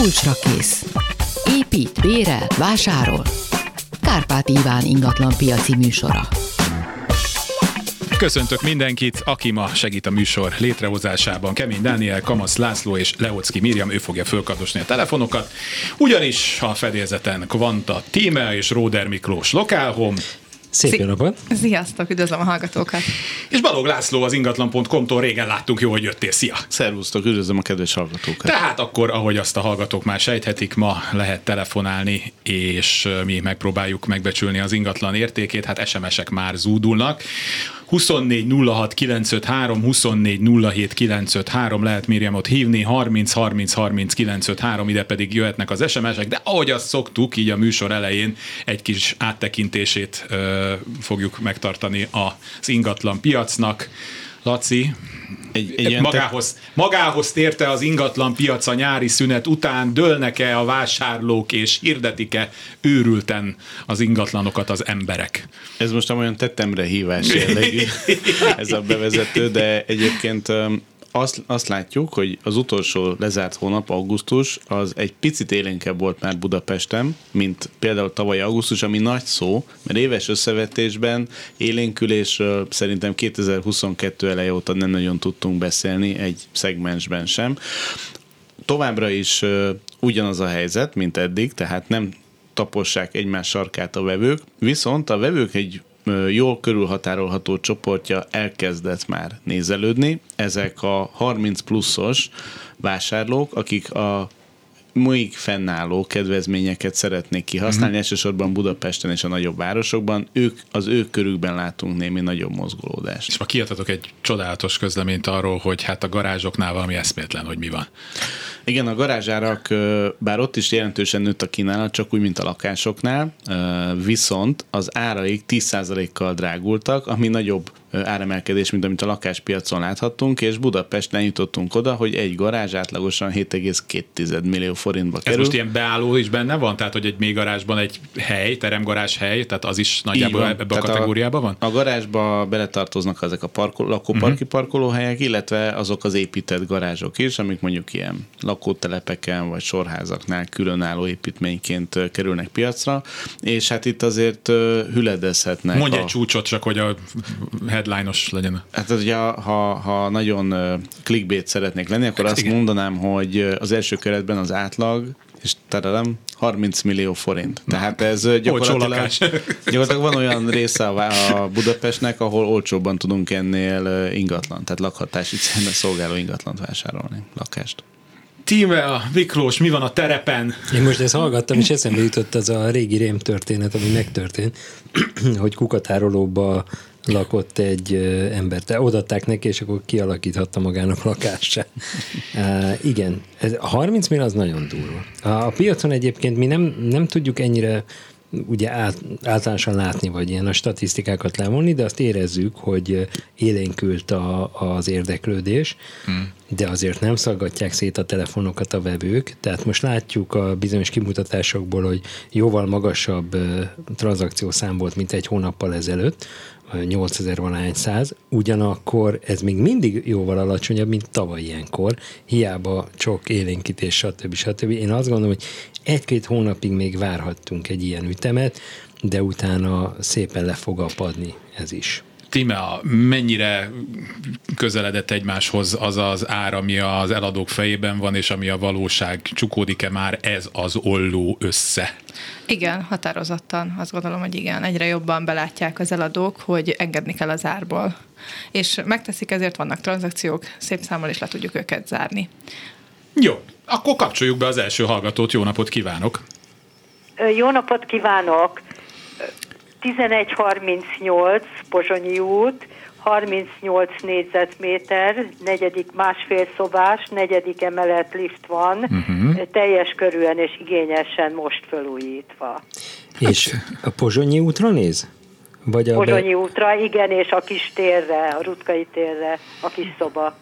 kulcsra kész. Épít, bérel, vásárol. Kárpát Iván ingatlan piaci műsora. Köszöntök mindenkit, aki ma segít a műsor létrehozásában. Kemény Dániel, Kamasz László és Leocki Miriam, ő fogja fölkardosni a telefonokat. Ugyanis a fedélzeten Kvanta Tímea és Róder Miklós Lokálhom, Szép jó napot! Sziasztok, üdvözlöm a hallgatókat! És Balog László az ingatlan.com-tól régen láttunk, jó, hogy jöttél. Szia! Szervusztok, üdvözlöm a kedves hallgatókat! Tehát akkor, ahogy azt a hallgatók már sejthetik, ma lehet telefonálni, és mi megpróbáljuk megbecsülni az ingatlan értékét, hát SMS-ek már zúdulnak. 24 06 953, 24 07 953, lehet Miriamot hívni, 30 30 30 953, ide pedig jöhetnek az SMS-ek, de ahogy azt szoktuk, így a műsor elején egy kis áttekintését ö, fogjuk megtartani az ingatlan piacnak. Laci, egy, egy magához, te... magához térte az ingatlan piac a nyári szünet után, dőlnek-e a vásárlók és hirdetik-e őrülten az ingatlanokat az emberek? Ez most olyan tettemre hívás jellegű, ez a bevezető, de egyébként azt, azt látjuk, hogy az utolsó lezárt hónap, augusztus, az egy picit élénkebb volt már Budapesten, mint például tavaly augusztus, ami nagy szó, mert éves összevetésben élénkülésről szerintem 2022 eleje óta nem nagyon tudtunk beszélni egy szegmensben sem. Továbbra is ugyanaz a helyzet, mint eddig, tehát nem tapossák egymás sarkát a vevők, viszont a vevők egy jól körülhatárolható csoportja elkezdett már nézelődni. Ezek a 30 pluszos vásárlók, akik a még fennálló kedvezményeket szeretnék kihasználni, mm-hmm. elsősorban Budapesten és a nagyobb városokban, ők, az ők körükben látunk némi nagyobb mozgolódást. És ma kiadhatok egy csodálatos közleményt arról, hogy hát a garázsoknál valami eszmétlen, hogy mi van. Igen, a garázsárak, bár ott is jelentősen nőtt a kínálat, csak úgy, mint a lakásoknál, viszont az áraik 10%-kal drágultak, ami nagyobb áremelkedés, mint amit a lakáspiacon láthattunk, és Budapesten jutottunk oda, hogy egy garázs átlagosan 7,2 millió forintba kerül. Ez most ilyen beálló is benne van? Tehát, hogy egy még garázsban egy hely, teremgarázs hely, tehát az is nagyjából ebbe a kategóriában van? A garázsba beletartoznak ezek a parkol, lakóparki uh-huh. parkolóhelyek, illetve azok az épített garázsok is, amik mondjuk ilyen lakótelepeken vagy sorházaknál különálló építményként kerülnek piacra, és hát itt azért hüledezhetnek. Mondj a... egy csúcsot csak, hogy a headline-os legyen. Hát ugye, ha, ha nagyon clickbait szeretnék lenni, akkor azt igen. mondanám, hogy az első keretben az átlag, és terelem, 30 millió forint. Tehát ez gyakorlatilag, gyakorlatilag van olyan része a Budapestnek, ahol olcsóbban tudunk ennél ingatlan, tehát lakhatási célra szolgáló ingatlant vásárolni, lakást. Tíme, a Miklós, mi van a terepen? Én most ezt hallgattam, és eszembe jutott az a régi rém történet, ami megtörtént, hogy kukatárolóba lakott egy ember. Te odaadták neki, és akkor kialakíthatta magának lakását. uh, igen, ez, a 30 millió az nagyon durva. A, a piacon egyébként mi nem, nem tudjuk ennyire ugye át, általánosan látni, vagy ilyen a statisztikákat levonni, de azt érezzük, hogy élénkült a, az érdeklődés, hmm. de azért nem szaggatják szét a telefonokat a vevők, tehát most látjuk a bizonyos kimutatásokból, hogy jóval magasabb tranzakciószám volt, mint egy hónappal ezelőtt, 8000 valahány száz, ugyanakkor ez még mindig jóval alacsonyabb, mint tavaly ilyenkor, hiába csak élénkítés, stb. stb. Én azt gondolom, hogy egy-két hónapig még várhattunk egy ilyen ütemet, de utána szépen le fog apadni ez is. Tímea, mennyire közeledett egymáshoz az az ár, ami az eladók fejében van, és ami a valóság? Csukódik-e már ez az olló össze? Igen, határozottan. Azt gondolom, hogy igen. Egyre jobban belátják az eladók, hogy engedni kell az árból. És megteszik, ezért vannak tranzakciók, szép számmal is le tudjuk őket zárni. Jó, akkor kapcsoljuk be az első hallgatót. Jó napot kívánok! Jó napot kívánok! 1138 Pozsonyi út, 38 négyzetméter, negyedik másfél szobás, negyedik emelet lift van, uh-huh. teljes körűen és igényesen most felújítva. És a Pozsonyi útra néz? Vagy a Pozsonyi be... útra, igen, és a kis térre, a Rutkai térre, a kis szoba.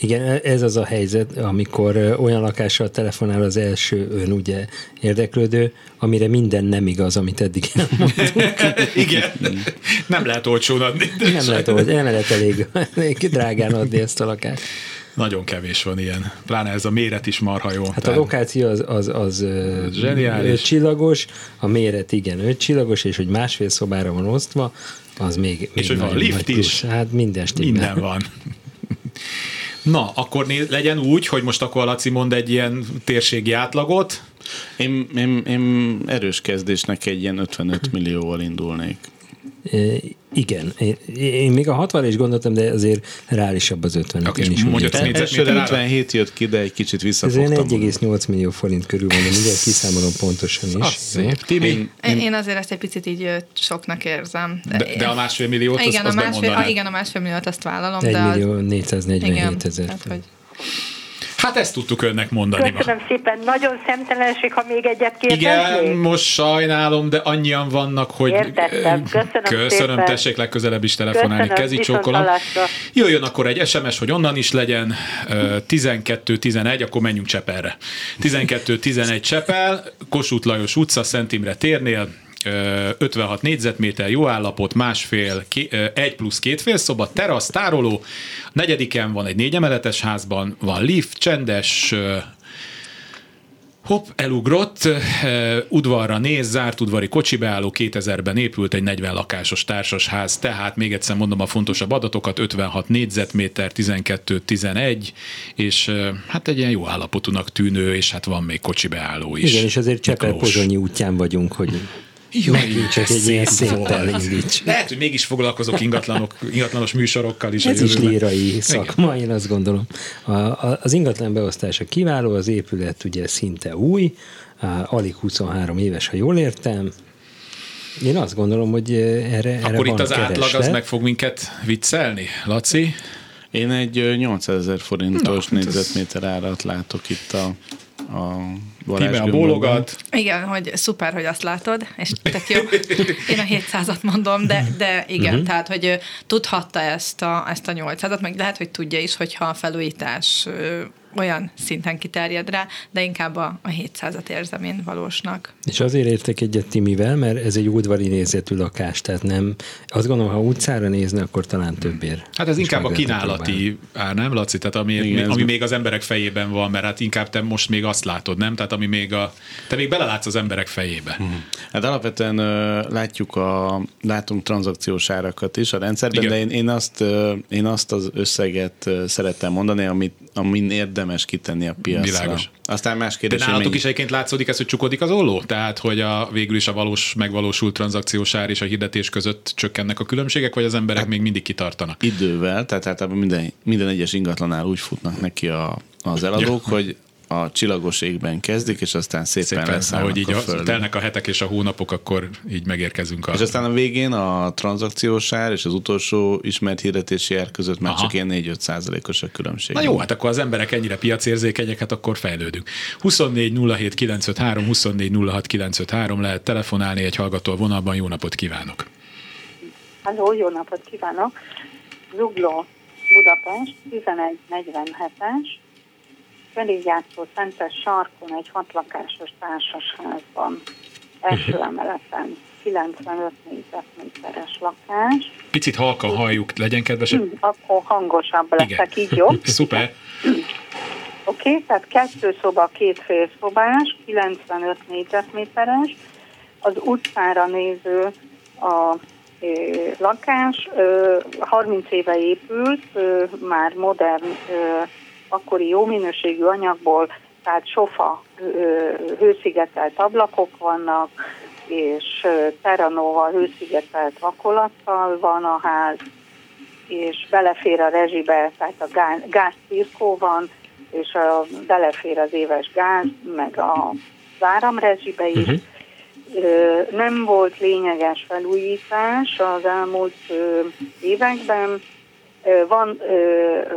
Igen, e- ez az a helyzet, amikor olyan lakással telefonál az első ön ugye érdeklődő, amire minden nem igaz, amit eddig elmondtunk. Igen, nem lehet olcsón adni. Nem lehet, olcsón, nem lehet elég, elég drágán adni ezt a lakást. Nagyon kevés van ilyen. Pláne ez a méret is marha jó. Hát a lokáció az, az, az Zseniális. csillagos, a méret igen öt csillagos, és hogy másfél szobára van osztva, az még, még és hogy van lift plusz. is. Hát minden stimmel. Minden van. Na, akkor legyen úgy, hogy most akkor a Laci mond egy ilyen térségi átlagot. Én, én, én erős kezdésnek egy ilyen 55 millióval indulnék. Igen, én, én még a 60 is gondoltam, de azért reálisabb az 50 Akkor én is négyzet- Elsőre négyzetméter 57 jött ki, de egy kicsit Ez visszafogtam. 1,8 millió forint körül van, de mindjárt kiszámolom pontosan is. Az szép. Én, Én, én azért ezt egy picit így soknak érzem. De, de a másfél milliót, igen, az a másfél, a, igen, a másfél milliót azt vállalom, 1 de az, millió 447 igen, ezer. tehát, hogy Hát ezt tudtuk önnek mondani. ma. Köszönöm szépen, nagyon szemtelenség, ha még egyet kérdeznék. Igen, most sajnálom, de annyian vannak, hogy... Értettem. Köszönöm Köszönöm, szépen. tessék legközelebb is telefonálni, kezi csókolom. Jöjjön akkor egy SMS, hogy onnan is legyen 12-11, akkor menjünk Csepelre. 12-11 Csepel, Kossuth Lajos utca, Szent Imre térnél, 56 négyzetméter, jó állapot, másfél, ké- egy plusz két fél szoba, terasz, tároló, negyediken van egy négyemeletes házban, van lift, csendes, Hopp, elugrott, udvarra néz, zárt udvari kocsibeálló, 2000-ben épült egy 40 lakásos társasház, tehát még egyszer mondom a fontosabb adatokat, 56 négyzetméter, 12-11, és hát egy ilyen jó állapotúnak tűnő, és hát van még kocsibeálló is. Igen, és azért Csepel. Pozsonyi útján vagyunk, hogy megint csak egy ilyen széttel indíts. Lehet, hogy mégis foglalkozok ingatlanok, ingatlanos műsorokkal is. Ez is lírai szakma, én azt gondolom. A, a, az ingatlan beosztása kiváló, az épület ugye szinte új, alig 23 éves, ha jól értem. Én azt gondolom, hogy eh, erre, erre Akkor itt az átlag az kereslet. meg fog minket viccelni, Laci? én egy ö, 800 ezer forintos Na, hát ez- négyzetméter árat látok itt a, a Tíme a bólogat. Igen, hogy szuper, hogy azt látod, és tök jó. Én a 700-at mondom, de, de igen, uh-huh. tehát, hogy tudhatta ezt a, ezt a 800-at, meg lehet, hogy tudja is, hogyha a felújítás olyan szinten kiterjed rá, de inkább a, a 700-at érzem én valósnak. És azért értek egyet Timivel, mert ez egy udvari nézetű lakás, tehát nem, azt gondolom, ha utcára nézne, akkor talán többért. Hát ez inkább a kínálati ár, nem, Laci? Tehát ami, Igen, ami még az emberek fejében van, mert hát inkább te most még azt látod, nem? Tehát ami még a... Te még belelátsz az emberek fejébe. Hát alapvetően látjuk a, látunk tranzakciós árakat is a rendszerben, Igen. De én, én, azt, én azt az összeget szerettem mondani, amit, amin érdemes kitenni a piacra. Világos. Aztán más De kérdés, hogy nálatok mennyi- is egyébként látszódik ez, hogy csukodik az olló? Tehát, hogy a, végül is a valós megvalósult tranzakciós ár és a hirdetés között csökkennek a különbségek, vagy az emberek Hát- még mindig kitartanak? idővel, tehát általában minden, minden egyes ingatlanál úgy futnak neki a, az eladók, Ja. hogy a csillagos égben kezdik, és aztán szépen, Szépen, leszállnak ahogy így a a, földre. telnek a hetek és a hónapok, akkor így megérkezünk a... És aztán a végén a tranzakciós ár és az utolsó ismert hirdetési ár között már Aha. csak ilyen 4-5 százalékos a különbség. Na jó, hát akkor az emberek ennyire piacérzékenyek, hát akkor fejlődünk. 24 07 953, 24 06 953 lehet telefonálni egy hallgató a vonalban. Jó napot kívánok! Halló, jó napot kívánok! Zugló, Budapest, 1147-es, Felégyátszó Szentes sarkon egy hatlakásos társasházban, első emeleten, 95 négyzetméteres lakás. Picit halkan halljuk, legyen kedves. Hm, Akkor hangosabb Igen. leszek, így jobb. Szuper. Oké, okay, tehát kettő szoba, két félszobás, 95 négyzetméteres, az utcára néző a lakás, ö, 30 éve épült, már modern, akkori jó minőségű anyagból, tehát sofa hőszigetelt ablakok vannak, és ö, Terranova hőszigetelt vakolattal van a ház, és belefér a rezsibe, tehát a gáz, gázcirkó van, és a, belefér az éves gáz, meg a áramrezsibe is. Uh-huh. Nem volt lényeges felújítás az elmúlt években. Van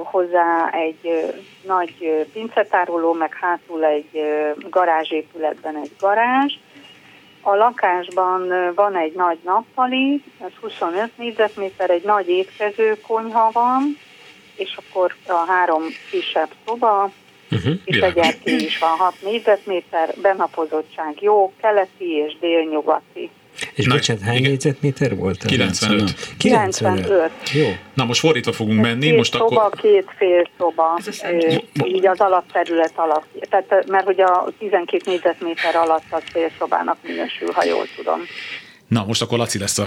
hozzá egy nagy pincetároló, meg hátul egy garázsépületben egy garázs. A lakásban van egy nagy nappali, ez 25 négyzetméter, egy nagy étkezőkonyha van, és akkor a három kisebb szoba, Uh-huh. és Világos. egy is van 6 négyzetméter, benapozottság jó, keleti és délnyugati. És Na, bocsánat, hány igen. négyzetméter volt? 95. 95. Jó. Na most fordítva fogunk menni, két most szoba, akkor... két fél szoba, így az alapterület alatt. Tehát, mert hogy a 12 négyzetméter alatt az fél szobának minősül, ha jól tudom. Na, most akkor Laci lesz a,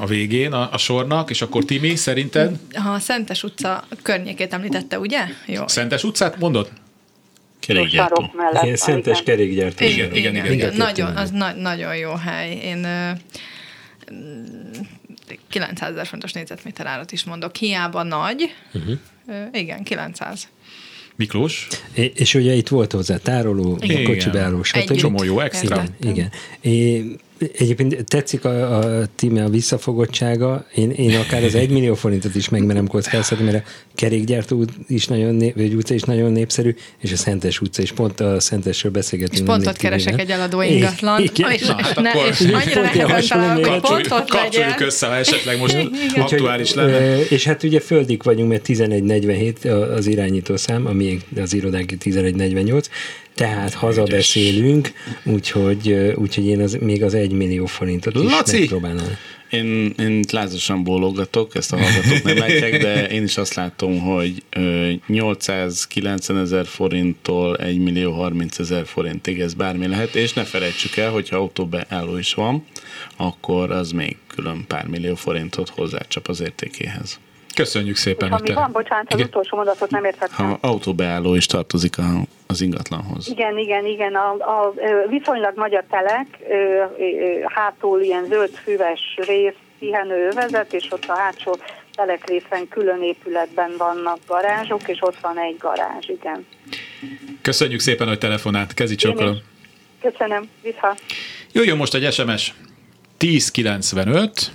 a végén a, a sornak, és akkor Timi, szerinted? A Szentes utca környékét említette, ugye? Jó. Szentes utcát mondod? Kerékgyártó. Sarok mellett. Ilyen szentes igen. kerékgyártó. Igen, igen, igen, igen. igen. Nagyon, az na- nagyon jó hely. Én ö, mm, 900 ezer fontos négyzetméter árat is mondok. Hiába nagy. Uh-huh. Igen, 900. Miklós? É- És ugye itt volt hozzá tároló, Igen. kocsibeálló, Egy stb. Csomó jó extra. Értettem. Igen. É, egyébként tetszik a, a tíme a visszafogottsága. Én, én akár az 1 millió forintot is megmerem kockáztatni, mert a kerékgyártó út is nagyon nép, vagy utca is nagyon népszerű, és a Szentes utca is pont a Szentesről beszélgetünk. És nemrég pontot keresek egy eladó ingatlan. Igen. És, Na, és, hát ne, akkor- és annyira Pont nehezen hogy. Kapcsoljuk, pontot kapcsoljuk össze, ha esetleg most Igen. aktuális lenne. És hát ugye földik vagyunk, mert 1147 az irányító szám, ami az irodánk 1148, tehát hazabeszélünk, úgyhogy, úgyhogy én az, még az 1 millió forintot is Laci! megpróbálnám. Én, én lázasan bólogatok, ezt a hallgatók nem látják, de én is azt látom, hogy ö, 890 ezer forinttól 1 millió 30 ezer forintig ez bármi lehet, és ne felejtsük el, hogyha autóbeálló is van, akkor az még külön pár millió forintot hozzácsap az értékéhez. Köszönjük szépen, És ami te... van, bocsánat, az Igen. utolsó mondatot nem értettem. Ha autóbeálló is tartozik a, az ingatlanhoz. Igen, igen, igen. A, a, viszonylag nagy a telek, hátul ilyen zöld füves rész, pihenő övezet, és ott a hátsó telek részen külön épületben vannak garázsok, és ott van egy garázs, igen. Köszönjük szépen, hogy telefonált. Kezi csókolom. Köszönöm, vissza. Jöjjön most egy SMS. 1095,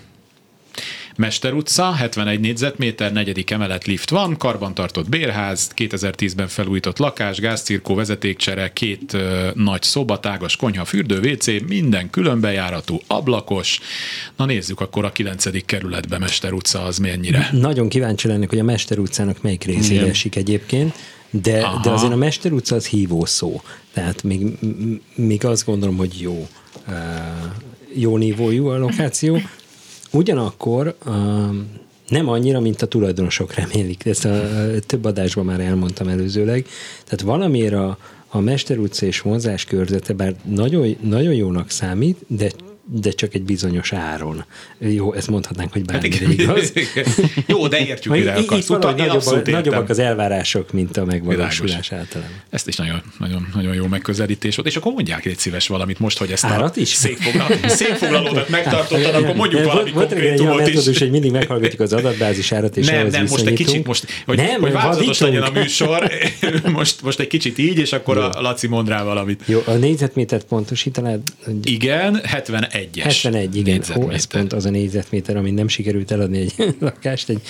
Mester utca, 71 négyzetméter, negyedik emelet lift van, karbantartott bérház, 2010-ben felújított lakás, gázcirkó, vezetékcsere, két ö, nagy szoba, tágas konyha, fürdő, WC, minden különbejáratú, ablakos. Na nézzük akkor a 9. kerületbe Mester utca az mennyire. Nagyon kíváncsi lennék, hogy a Mester utcának melyik részére esik egyébként, de, Aha. de azért a Mester utca az hívó szó. Tehát még, még azt gondolom, hogy jó, uh, jó nívójú a lokáció. Ugyanakkor nem annyira, mint a tulajdonosok remélik. Ezt a, a több adásban már elmondtam előzőleg. Tehát valamiért a, a Mester utca és vonzás körzete, bár nagyon, nagyon jónak számít, de de csak egy bizonyos áron. Jó, ezt mondhatnánk, hogy Hát bármire igaz. Jó, de értjük, mire akarsz utalni, nagyobb, nagyobbak az elvárások, mint a megvalósulás általában. Ezt is nagyon, nagyon, nagyon jó megközelítés volt. És akkor mondják egy szíves valamit most, hogy ezt Árat a is? székfoglal, székfoglalódat megtartottad, akkor mondjuk Volt- valami Volt konkrétumot metódus, is. hogy mindig meghallgatjuk az adatbázis árat, és Nem, nem, most egy kicsit, most, hogy, nem, hogy változatos legyen a műsor, most, most egy kicsit így, és akkor a Laci mond rá valamit. Jó, a négyzetmétert pontosítanád? Igen, 71-es. 71, igen. Hó, ez pont az a négyzetméter, amin nem sikerült eladni egy lakást egy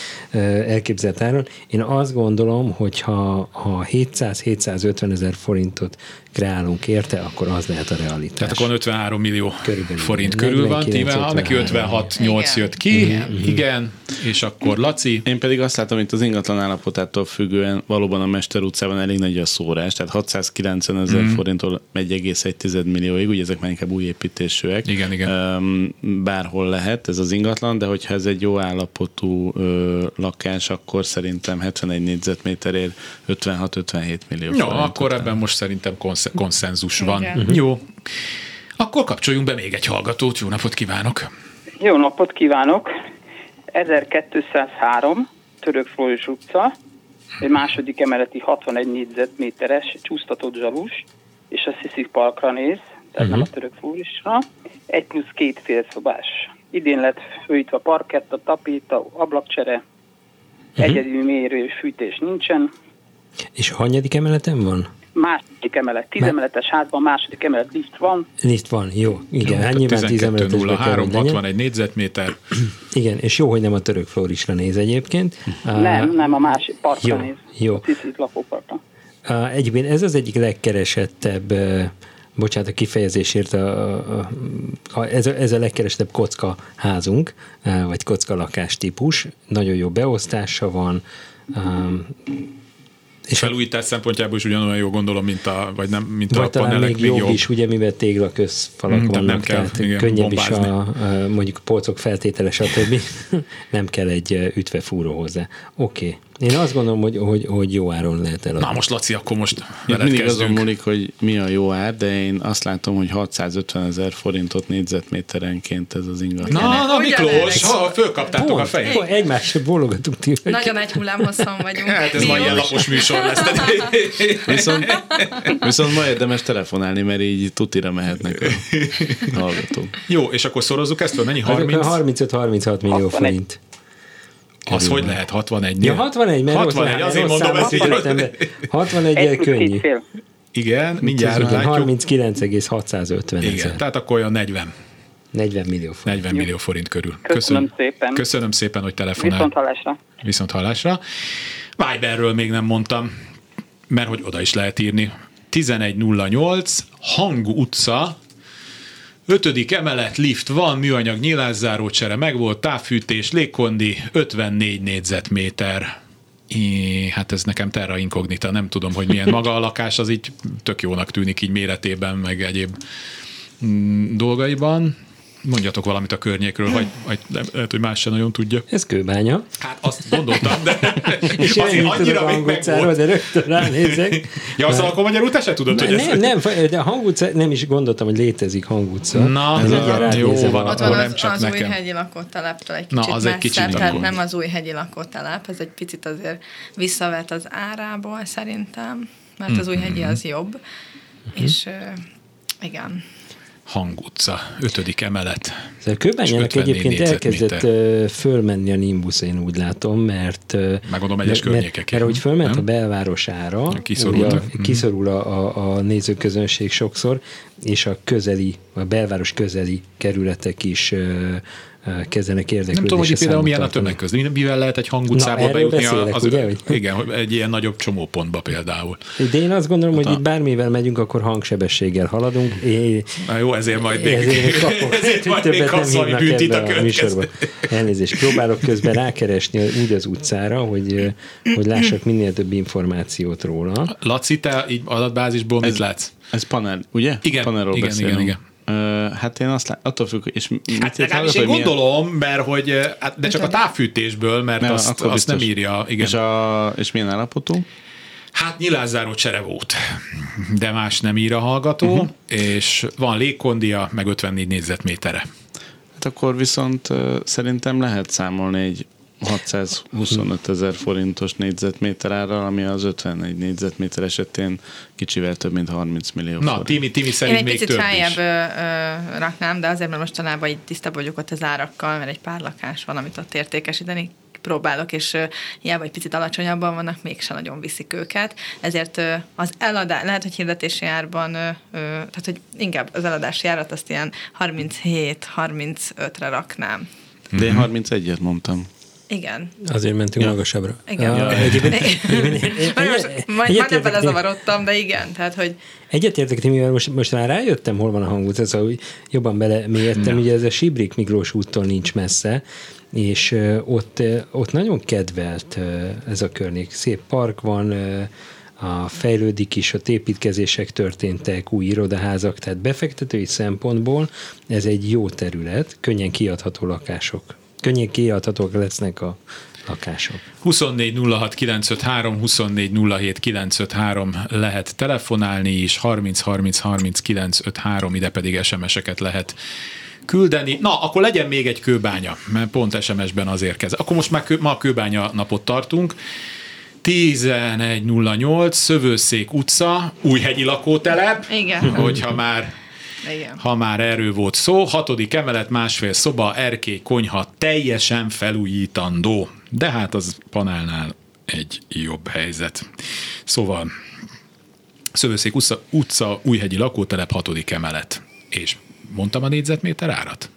elképzelt áron. Én azt gondolom, hogy ha, ha 700-750 ezer forintot kreálunk érte, akkor az lehet a realitás. Tehát akkor 53 millió Körülbelül, forint igen. körül van, 49, Tíme, neki 53. 56-8 jött ki, Mhm. igen, és akkor Laci, Én pedig azt látom, hogy az ingatlan állapotától függően valóban a Mester utcában elég nagy a szórás, tehát 690 ezer Mhm. mm. forinttól 1,1 millióig, ugye ezek már inkább új építésűek. Igen, igen. Bárhol lehet ez az ingatlan, de hogyha ez egy jó állapotú ö, lakás, akkor szerintem 71 négyzetméterért 56-57 millió jó, forint akkor után. ebben most szerintem konsz- konszenzus van. Igen. Mhm. Jó. Akkor kapcsoljunk be még egy hallgatót, jó napot kívánok! Jó napot kívánok! 1203, Török Flóris utca, egy második emeleti 61 négyzetméteres csúsztatott zsalus, és a Sziszik Parkra néz, tehát uh-huh. nem a Török Flórisra, egy plusz két félszobás. Idén lett főítve a parkett, a tapét, a ablakcsere, uh-huh. egyedül mérő és fűtés nincsen. És a hanyadik emeleten van? Második emelet, tízemeletes házban második emelet lift van, Lift van, jó. Igen, Jó, hát nyilván 10 emeletesbe kell, 12.03, hogy legyen. 61 négyzetméter. Igen, és jó, hogy nem a török Florisra néz egyébként. nem, nem a másik parkra jó, néz, jó. Uh, egyébként ez az egyik legkeresettebb, bocsánat a kifejezésért, a, a, a, ez, a, ez a legkeresettebb kocka házunk, vagy kocka lakás típus. Nagyon jó beosztása van, um, És felújítás szempontjából is ugyanolyan jó gondolom, mint a, vagy nem, mint vagy a talán panelek. még jobb, is, ugye, mivel téglaközfalak Mm, vannak, nem kell, tehát igen, könnyebb is bombázni. a, a, mondjuk polcok feltétele, stb. nem kell egy ö, ütvefúró hozzá. Oké. Okay. Én azt gondolom, hogy, hogy, hogy jó áron lehet eladni. Na most Laci, akkor most veled mindig azon múlik, hogy mi a jó ár, de én azt látom, hogy 650 ezer forintot négyzetméterenként ez az ingatlan. Na, na. Miklós, ha fölkaptátok a Pont, fejét. pont egymásra bólogatunk ti. Nagyon egy hullámhosszon vagyunk. Hát ez ma ilyen lapos műsor lesz. Viszont, viszont ma érdemes telefonálni, mert így tutira mehetnek a hallgatók. Jó, és akkor szorozzuk ezt, vagy mennyi? Azok 30? a 35-36 millió 61. Az hogy lehet 61 Ja, 61, mert 61, rossz, azért rossz mondom számot ezt így. írtam be. 61 Egy könnyű. fél. Igen, mindjárt Igen, látjuk. 39,650 Igen, ezer. tehát akkor olyan 40, 40 millió forint. 40 millió forint körül. Köszönöm szépen. Köszönöm szépen, hogy telefonál. Viszont hallásra. Viszont hallásra. Viberről még nem mondtam, mert hogy oda is lehet írni. 1108, Hangu utca, ötödik emelet, lift van, műanyag nyílászárócsere megvolt, távfűtés, légkondi, 54 négyzetméter. É, hát ez nekem terra incognita, nem tudom, hogy milyen maga a lakás, az így tök jónak tűnik így méretében, meg egyéb mm, dolgaiban. Mondjatok valamit a környékről, vagy, vagy nem, lehet, hogy más sem nagyon tudja. Ez kőbánya. Hát azt gondoltam, de És én azért nem annyira még hangutcáról, megvolt. de rögtön ránézek. Ja, azt akkor magyarul te se tudod, hogy Nem, ez... nem, de a hangutca, nem is gondoltam, hogy létezik hangutca. Na, Ez na, jó van, Ott van nem az, csak az új nekem. hegyi lakóteleptől egy Na, kicsit az egy kicsit tehát nem az új hegyi lakótelep, ez egy picit azért visszavet az árából szerintem, mert az új hegyi Mhm. az jobb, és ö, igen. Hangutca, ötödik emelet. A kőbányának 54 egyébként elkezdett fölmenni a Nimbus, én úgy látom, mert... Megmondom, egyes környékeken, Mert, mert hogy fölment nem? a belvárosára, Kiszorultak. ugye, Mhm. kiszorul a, a, a nézőközönség sokszor, és a közeli, a belváros közeli kerületek is kezdenek érdeklődni. Nem tudom, hogy például milyen a tömegközlés. Mivel lehet egy hangutcából Na, bejutni beszélek, az, ugye, hogy- Igen, hogy egy ilyen nagyobb csomópontba például. De én azt gondolom, hogy Hát a- itt bármivel megyünk, akkor hangsebességgel haladunk. É, Na jó, ezért majd még, ezért még kapok. ezért majd még kapsz valami hívnak büntit a a műsorba. következő. Elnézést, próbálok közben rákeresni úgy az utcára, hogy, hogy lássak minél több információt róla. Laci, te így adatbázisból mit látsz? Ez panel, ugye? Igen, Panelról igen, beszélünk. igen, Ö, hát én azt lát, attól függ, és mit Hát legalábbis én hogy milyen- gondolom, mert hogy, hát, de csak a távfűtésből, mert Nem, azt, azt nem írja. Igen. És, a, és milyen állapotú? Hát nyilázzáró csere volt, de más nem ír a hallgató, uh-huh. és van légkondia, meg 54 négyzetmétere. Hát akkor viszont szerintem lehet számolni egy 625 ezer forintos négyzetméter árral, ami az 51 négyzetméter esetén kicsivel több, mint 30 millió Na, forint. Timi, Timi Én szerint egy még picit több feljebb is. ö, ö, raknám, de azért, mert mostanában így tisztában vagyok ott az árakkal, mert egy pár lakás van, amit ott értékesíteni próbálok, és ö, hiába egy picit alacsonyabban vannak, mégse nagyon viszik őket. Ezért az eladás, lehet, hogy hirdetési árban, tehát hogy inkább az eladási árat azt ilyen 37-35-re raknám. De én 31-et mondtam. Igen. Azért mentünk Ja. magasabbra. Igen. Ja, egyébként, egyébként, én- Majd most- majd- Majdnem egyetértek- belezavarodtam, de igen, tehát hogy Egyetértek, mert most, most már rájöttem, hol van a hangutca, szóval úgy jobban belemélyedtem. Ugye ez a Sibrik Miklós úttól nincs messze, és ott, ott nagyon kedvelt ez a környék. Szép park van, a fejlődik is, ott építkezések történtek, új irodaházak, tehát befektetői szempontból ez egy jó terület, könnyen kiadható lakások. Könnyen kiadhatók lesznek a lakások. 24 06 953, 24 07 953 lehet telefonálni is, 30 30 30 953, ide pedig SMS-eket lehet küldeni. Na, akkor legyen még egy kőbánya, mert pont SMS-ben az érkezik. Akkor most már kő, ma a kőbánya napot tartunk. 1108, Szövőszék utca, Újhegyi lakótelep, Igen. hogyha már igen. ha már erről volt szó, hatodik emelet, másfél szoba, erkély, konyha, teljesen felújítandó. De hát az panelnál egy jobb helyzet. Szóval Szövőszék utca, utca újhegyi lakótelep, hatodik emelet. És mondtam a négyzetméter árat?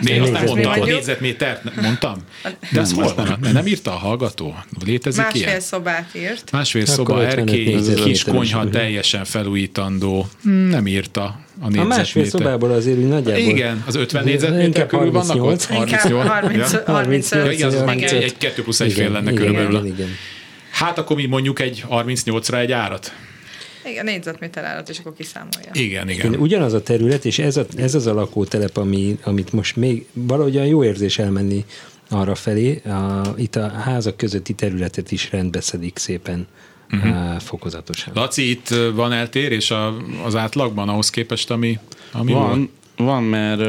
Né, azt nem mondtam, a négyzetmétert mondtam. De ez hol van? Mert nem írta a hallgató? Létezik Másfél ilyen? szobát írt. Másfél Akkor szoba, 55 erkély, kis konyha, teljesen felújítandó. Nem írta a A négyzetméter. másfél szobából azért úgy nagyjából... Igen, az 50 négyzetméter körül vannak ott? 38. Inkább 30, Ja. 35. Ja, igen, az meg 35. egy, egy 2 plusz 1 fél lenne igen, körülbelül. Igen, igen. Hát akkor mi mondjuk egy 38-ra egy árat? Igen, négyzetméter árat, és akkor kiszámolja. Igen, Igen, igen. ugyanaz a terület, és ez, a, ez az a lakótelep, ami, amit most még valahogy olyan jó érzés elmenni arra felé. A, itt a házak közötti területet is rendbeszedik szépen uh-huh. fokozatosan. Laci, itt van eltérés a, az átlagban ahhoz képest, ami, ami volt? Van, van, mert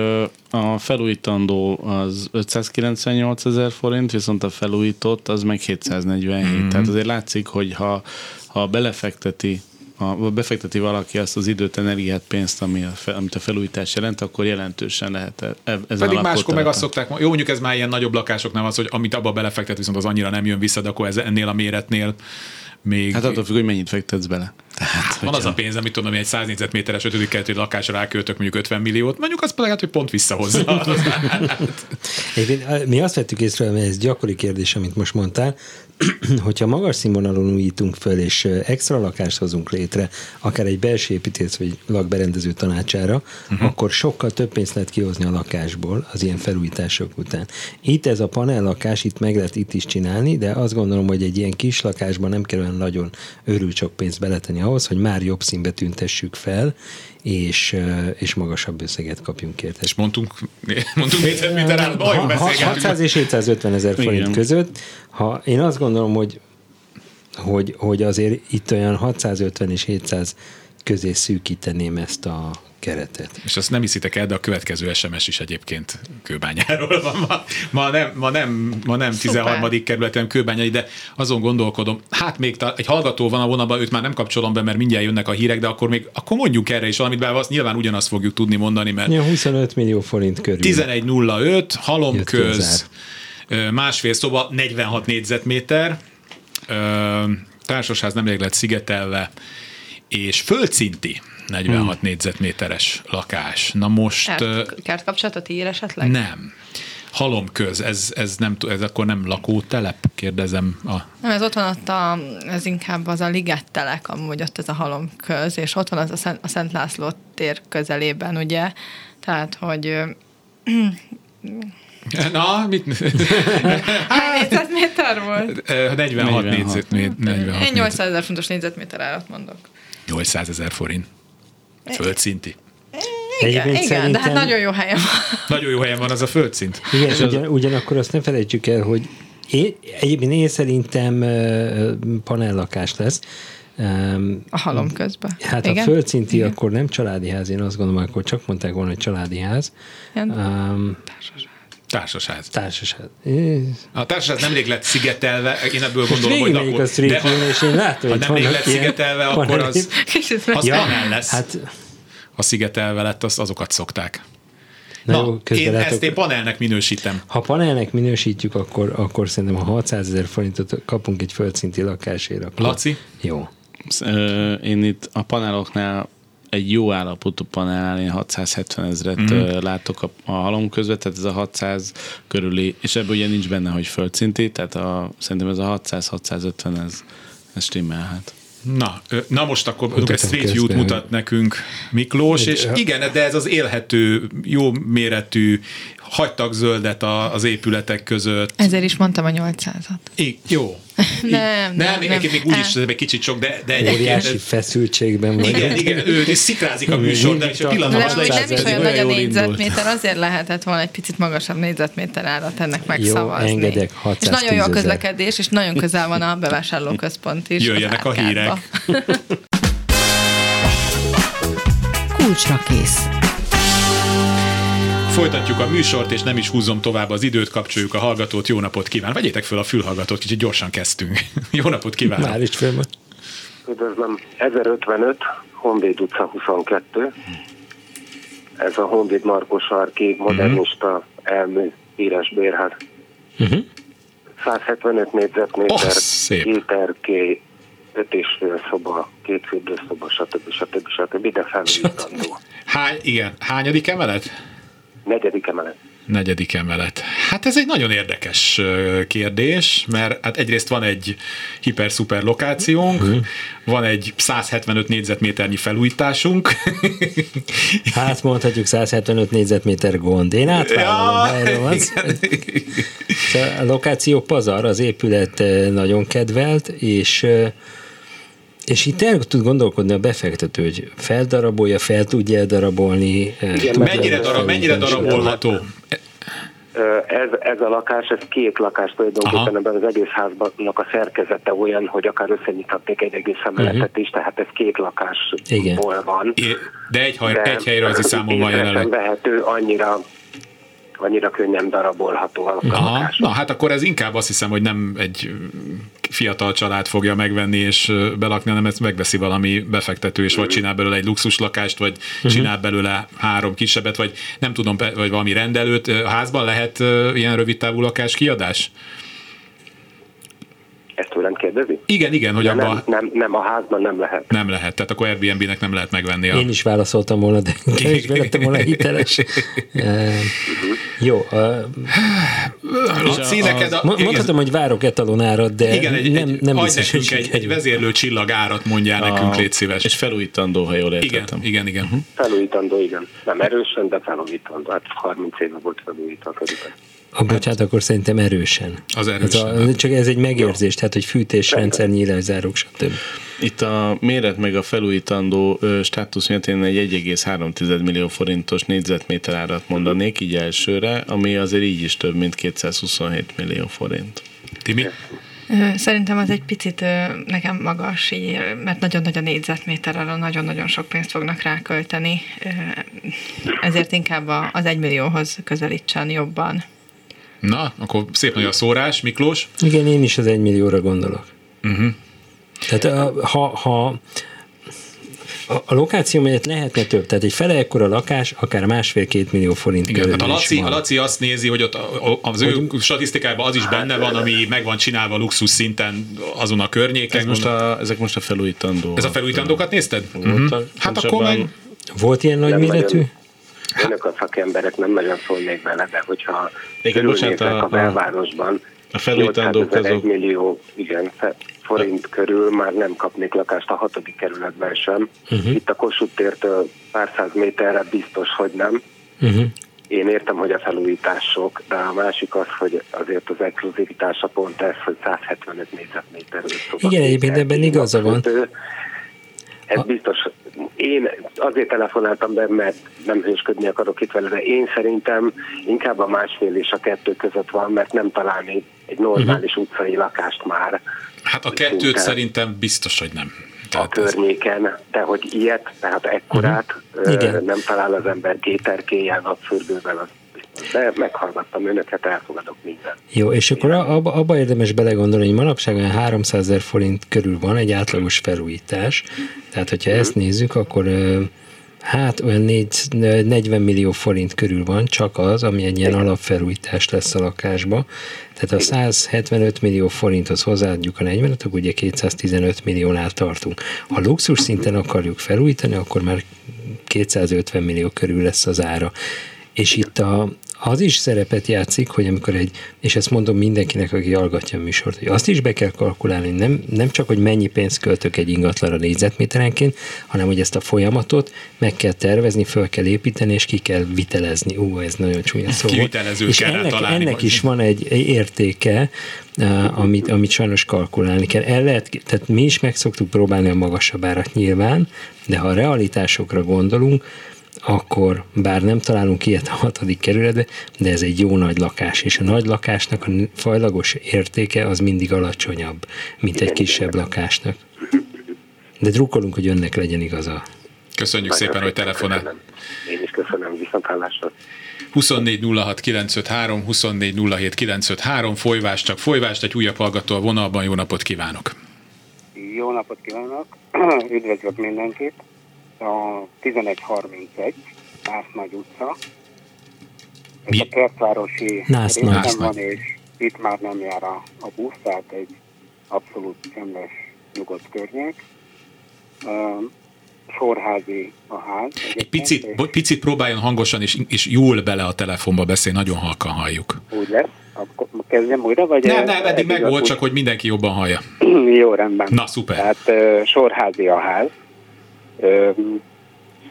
a felújítandó az 598 ezer forint, viszont a felújított az meg 747. Mhm. Mm-hmm. Tehát azért látszik, hogy ha, ha belefekteti ha befekteti valaki azt az időt, energiát, pénzt, ami a, fe- amit a felújítás jelent, akkor jelentősen lehet e- e- ezen Pedig máskor meg azt szokták, jó mondjuk ez már ilyen nagyobb lakásoknál az, hogy amit abba belefektet, viszont az annyira nem jön vissza, de akkor ez ennél a méretnél még... Hát attól függ, hogy mennyit fektetsz bele. Tehát, van az a pénz, amit tudom, ami egy 100 négyzetméteres ötödik keletű lakásra ráköltök mondjuk 50 milliót, mondjuk az lehet, hogy pont visszahozza. Egyébként mi azt vettük észre, mert ez gyakori kérdés, amit most mondtál, hogyha magas színvonalon újítunk föl, és extra lakást hozunk létre, akár egy belső építész vagy lakberendező tanácsára, uh-huh. akkor sokkal több pénzt lehet kihozni a lakásból az ilyen felújítások után. Itt ez a panellakás, itt meg lehet itt is csinálni, de azt gondolom, hogy egy ilyen kis lakásban nem kell olyan nagyon örült sok pénzt beletenni ahhoz, hogy már jobb színbe tüntessük fel, és, és magasabb összeget kapjunk érte. és mondtunk, mondtunk nagyon Ha- beszélgetünk. 600 és 750 ezer forint Igen. között. Ha én azt gondolom, hogy, hogy, hogy azért itt olyan 650 és 700 közé szűkíteném ezt a keretet. És azt nem hiszitek el, de a következő SMS is egyébként kőbányáról van. Ma, ma nem, ma nem, ma nem 13. kerületem kőbányai, de azon gondolkodom, hát még ta, egy hallgató van a vonalban, őt már nem kapcsolom be, mert mindjárt jönnek a hírek, de akkor még akkor mondjuk erre is valamit, bár azt nyilván ugyanazt fogjuk tudni mondani, mert Ja, 25 millió forint körül. 11.05, halomköz, másfél szoba, 46 négyzetméter, társasház nemrég lett szigetelve, és földszinti 46 hmm. négyzetméteres lakás. Na most... ö, Kert, kert kapcsolatot ír esetleg? nem. Halomköz, ez, ez, nem, ez akkor nem lakótelep, kérdezem. A, Nem, ez ott van ott a, ez inkább az a ligettelek, amúgy ott ez a halom köz, és ott van az a Szent, a Szent László tér közelében, ugye? Tehát, hogy na, mit? hány négyzetméter volt? Ö, 46 46. négyzetméter. 46 Én 800 ezer fontos négyzetméter árat mondok. 800 ezer forint. Földszinti. Igen, Egyébként igen de hát nagyon jó helyen van. Nagyon jó helyen van az a földszint. Igen, ugyan, ugyanakkor azt ne felejtsük el, hogy én, egyébként én szerintem ö, panellakás lesz. Um, A halom közben. Hát igen? a földszinti Igen. akkor nem családi ház, én azt gondolom, akkor csak mondták volna, hogy családi ház. Igen. Um, Társasház. társasház. A társaság nemrég lett szigetelve, én ebből gondolom, hogy lakó. a Street de ha, és én látom, ha nemrég lett ilyen szigetelve, akkor az, az Ja, lesz. Hát, Ha szigetelve lett, azt azokat szokták. na, Na, jó, én látok, ezt én panelnek minősítem. ha panelnek minősítjük, akkor, akkor szerintem ha 600 ezer forintot kapunk egy földszinti lakásért, akkor Laci? jó. Én itt a paneloknál egy jó állapotú panelnál én 670 ezret mm. látok a, a halom között, tehát ez a 600 körüli, és ebből ugye nincs benne, hogy földszinti, tehát a, szerintem ez a 600-650 ez, ez stimmelhet. Na, na most akkor egy Street View-t közben, mutat nekünk Miklós, Egy- és igen, de ez az élhető, jó méretű, hagytak zöldet a, az épületek között. Ezért is mondtam a 800-at. I, jó. Nem, nem, nem, még, nem. még úgy is egy kicsit sok, de, de egyébként Óriási ez, feszültségben vagyok. igen, igen, ő szikrázik a műsor, de és a De pillanatos amúgy nem is ez olyan nagy a négyzetméter, azért lehetett volna egy picit magasabb négyzetméter árat ennek megszavazni. engedek És 610 nagyon jó a közlekedés, és nagyon közel van a bevásárlóközpont is. Jöjjenek a hírek. Kulcsra kész. Folytatjuk a műsort, és nem is húzom tovább az időt, kapcsoljuk a hallgatót. Jó napot kíván! Vegyétek föl a fülhallgatót, kicsit gyorsan kezdtünk. Jó napot kívánok! Már is föl van. Üdvözlöm, 1055, Honvéd utca 22. Ez a Honvéd Markos Sarki modernista elmű híres bérház. Uh-huh. 175 négyzetméter, Oh, szép. éterké, öt és fél szoba, két fürdőszoba, stb. stb. stb. De felújítandó. Hány, igen, hányadik emelet? Negyedik emelet. Negyedik emelet. Hát ez egy nagyon érdekes kérdés, mert hát egyrészt van egy hiper-szuper lokációnk, uh-huh. van egy 175 négyzetméternyi felújításunk. Hát mondhatjuk 175 négyzetméter gond. Én átvállalom, ja. Szóval A lokáció pazar, az épület nagyon kedvelt, és és itt el tud gondolkodni a befektető, hogy feldarabolja, fel tudja darabolni. eh, tudja mennyire, darab, mennyire darabolható? Ez, ez a lakás, ez két lakás tulajdonképpen ebben az egész háznak a szerkezete olyan, hogy akár összenyithatnék egy egész emeletet is, tehát ez két Igen. lakásból van. É- De egy, haj, egy helyrajzi számon van jelenleg. vehető, annyira, annyira könnyen darabolható a Aha, lakás. na hát akkor ez inkább azt hiszem, hogy nem egy fiatal család fogja megvenni és belakni, hanem ezt megveszi valami befektető, és vagy csinál belőle egy luxus lakást, vagy csinál belőle három kisebbet, vagy nem tudom, vagy valami rendelőt. A házban lehet ilyen rövid távú lakás kiadás? Ezt tőlem kérdezi? Igen, igen, hogy De abban nem, nem, nem, a házban nem lehet. nem lehet. Tehát akkor Airbnb-nek nem lehet megvenni a... Én is válaszoltam volna, de kevésbé lettem volna hiteles. Eh, Jó, eh, Laci, neked a, mo- mondhatom, hogy várok etalonárat, de igen, egy, nem, egy, nem biztos, hogy nekünk egy, egy vezérlő csillagárat mondjál nekünk, légy szíves. És felújítandó, ha jól Igen, értettem. igen, igen. Mhm. Felújítandó, igen. Nem erősen, de felújítandó. Hát 30 éve volt felújítva körülbelül. A bocsánat, akkor szerintem erősen. Az Ez erősen. a, csak ez egy megérzés, tehát hogy fűtésrendszer, nyílászárok, stb. Itt a méret meg a felújítandó ö, státusz miatt én egy 1,3 millió forintos négyzetméter árat mondanék így elsőre, ami azért így is több, mint 227 millió forint. Timi? Ö, Szerintem az egy picit nekem magas, így, mert nagyon nagy a négyzetméter, arra nagyon-nagyon sok pénzt fognak rákölteni, ezért inkább a- az egymillióhoz közelítsen jobban. Na, akkor szép nagy a szórás, Miklós. Igen, én is az egy millióra gondolok. Uh-huh. Tehát ha, ha a, a lokáció mellett lehetne több, tehát egy fele ekkora lakás, akár másfél-két millió forint Igen, körül hát a is Laci, van. a Laci azt nézi, hogy ott az ő statisztikájában az is benne van, ami meg van csinálva luxus szinten azon a környéken. Ez most a, ezek most a felújítandó. Ez a felújítandókat nézted? Voltak. Mhm. Hát akkor meg... Volt ilyen nagy méretű? nagyon. Önök a szakemberek nem nagyon szólnék bele, de hogyha Igen, körülnézek bocsánat, a- a belvárosban, a felújítandók 800 ezer, azok- 1 millió igen, forint körül már nem kapnék lakást a hatodik kerületben sem. Uh-huh. Itt a Kossuth tértől pár száz méterre biztos, hogy nem. Uh-huh. Én értem, hogy a felújítások, de a másik az, hogy azért az exkluzivitása pont ez, hogy 175 négyzetméter. Igen, egyébként ebben igaza van. Ez biztos, én azért telefonáltam be, mert nem hősködni akarok itt vele, de én szerintem inkább a másfél és a kettő között van, mert nem találni egy normális uh-huh. utcai lakást már Hát a kettőt Szinte. szerintem biztos, hogy nem. a Tehát ez, környéken, de hogy ilyet, tehát ekkorát uh-huh. Igen. nem talál az ember géterkéjjel, napfürdővel, az. De meghallgattam önöket, elfogadok mindent. Jó, és akkor abba, abba érdemes belegondolni, hogy manapság olyan 300 ezer forint körül van egy átlagos felújítás. Tehát, hogyha ezt nézzük, akkor hát olyan 4, 40 millió forint körül van csak az, ami egy ilyen alapfelújítás lesz a lakásba. Tehát a 175 millió forinthoz hozzáadjuk a 40-et, akkor ugye 215 milliónál tartunk. Ha luxus szinten akarjuk felújítani, akkor már 250 millió körül lesz az ára. És itt a, az is szerepet játszik, hogy amikor egy, és ezt mondom mindenkinek, aki hallgatja a műsort, hogy azt is be kell kalkulálni, nem, nem csak, hogy mennyi pénzt költök egy ingatlanra négyzetméterenként, hanem hogy ezt a folyamatot meg kell tervezni, föl kell építeni, és ki kell vitelezni. Ú, ez nagyon csúnya szó. volt. Kivitelezőt És ennek, találni ennek is van egy, értéke, uh, amit, amit sajnos kalkulálni kell. El lehet, tehát mi is meg szoktuk próbálni a magasabb árat nyilván, de ha a realitásokra gondolunk, akkor bár nem találunk ilyet a hatodik kerületbe, de ez egy jó nagy lakás, és a nagy lakásnak a fajlagos értéke az mindig alacsonyabb, mint egy kisebb lakásnak. De drukkolunk, hogy önnek legyen igaza. köszönjük Nagyon szépen, hogy telefonál. köszönöm. Én is köszönöm, viszontlátásra. 24 06 953, 24 07 953, folyvás, csak folyvást, egy újabb hallgató a vonalban, jó napot kívánok! Jó napot kívánok! Üdvözlök mindenkit! A 1131, Nász Nagy utca. Ez a kertvárosi Nász részen van, és itt már nem jár a, a busz, tehát egy abszolút csendes, nyugodt környék. Ö, sorházi a ház. Egy picit, bo- picit próbáljon hangosan és, és jól bele a telefonba beszélni, nagyon halkan halljuk. Úgy lesz. Akkor kezdjem újra, vagy? Nem, nem, eddig meg volt, úgy- csak hogy mindenki jobban hallja. Jó, rendben. Na, szuper. Tehát ö, sorházi a ház. Ö,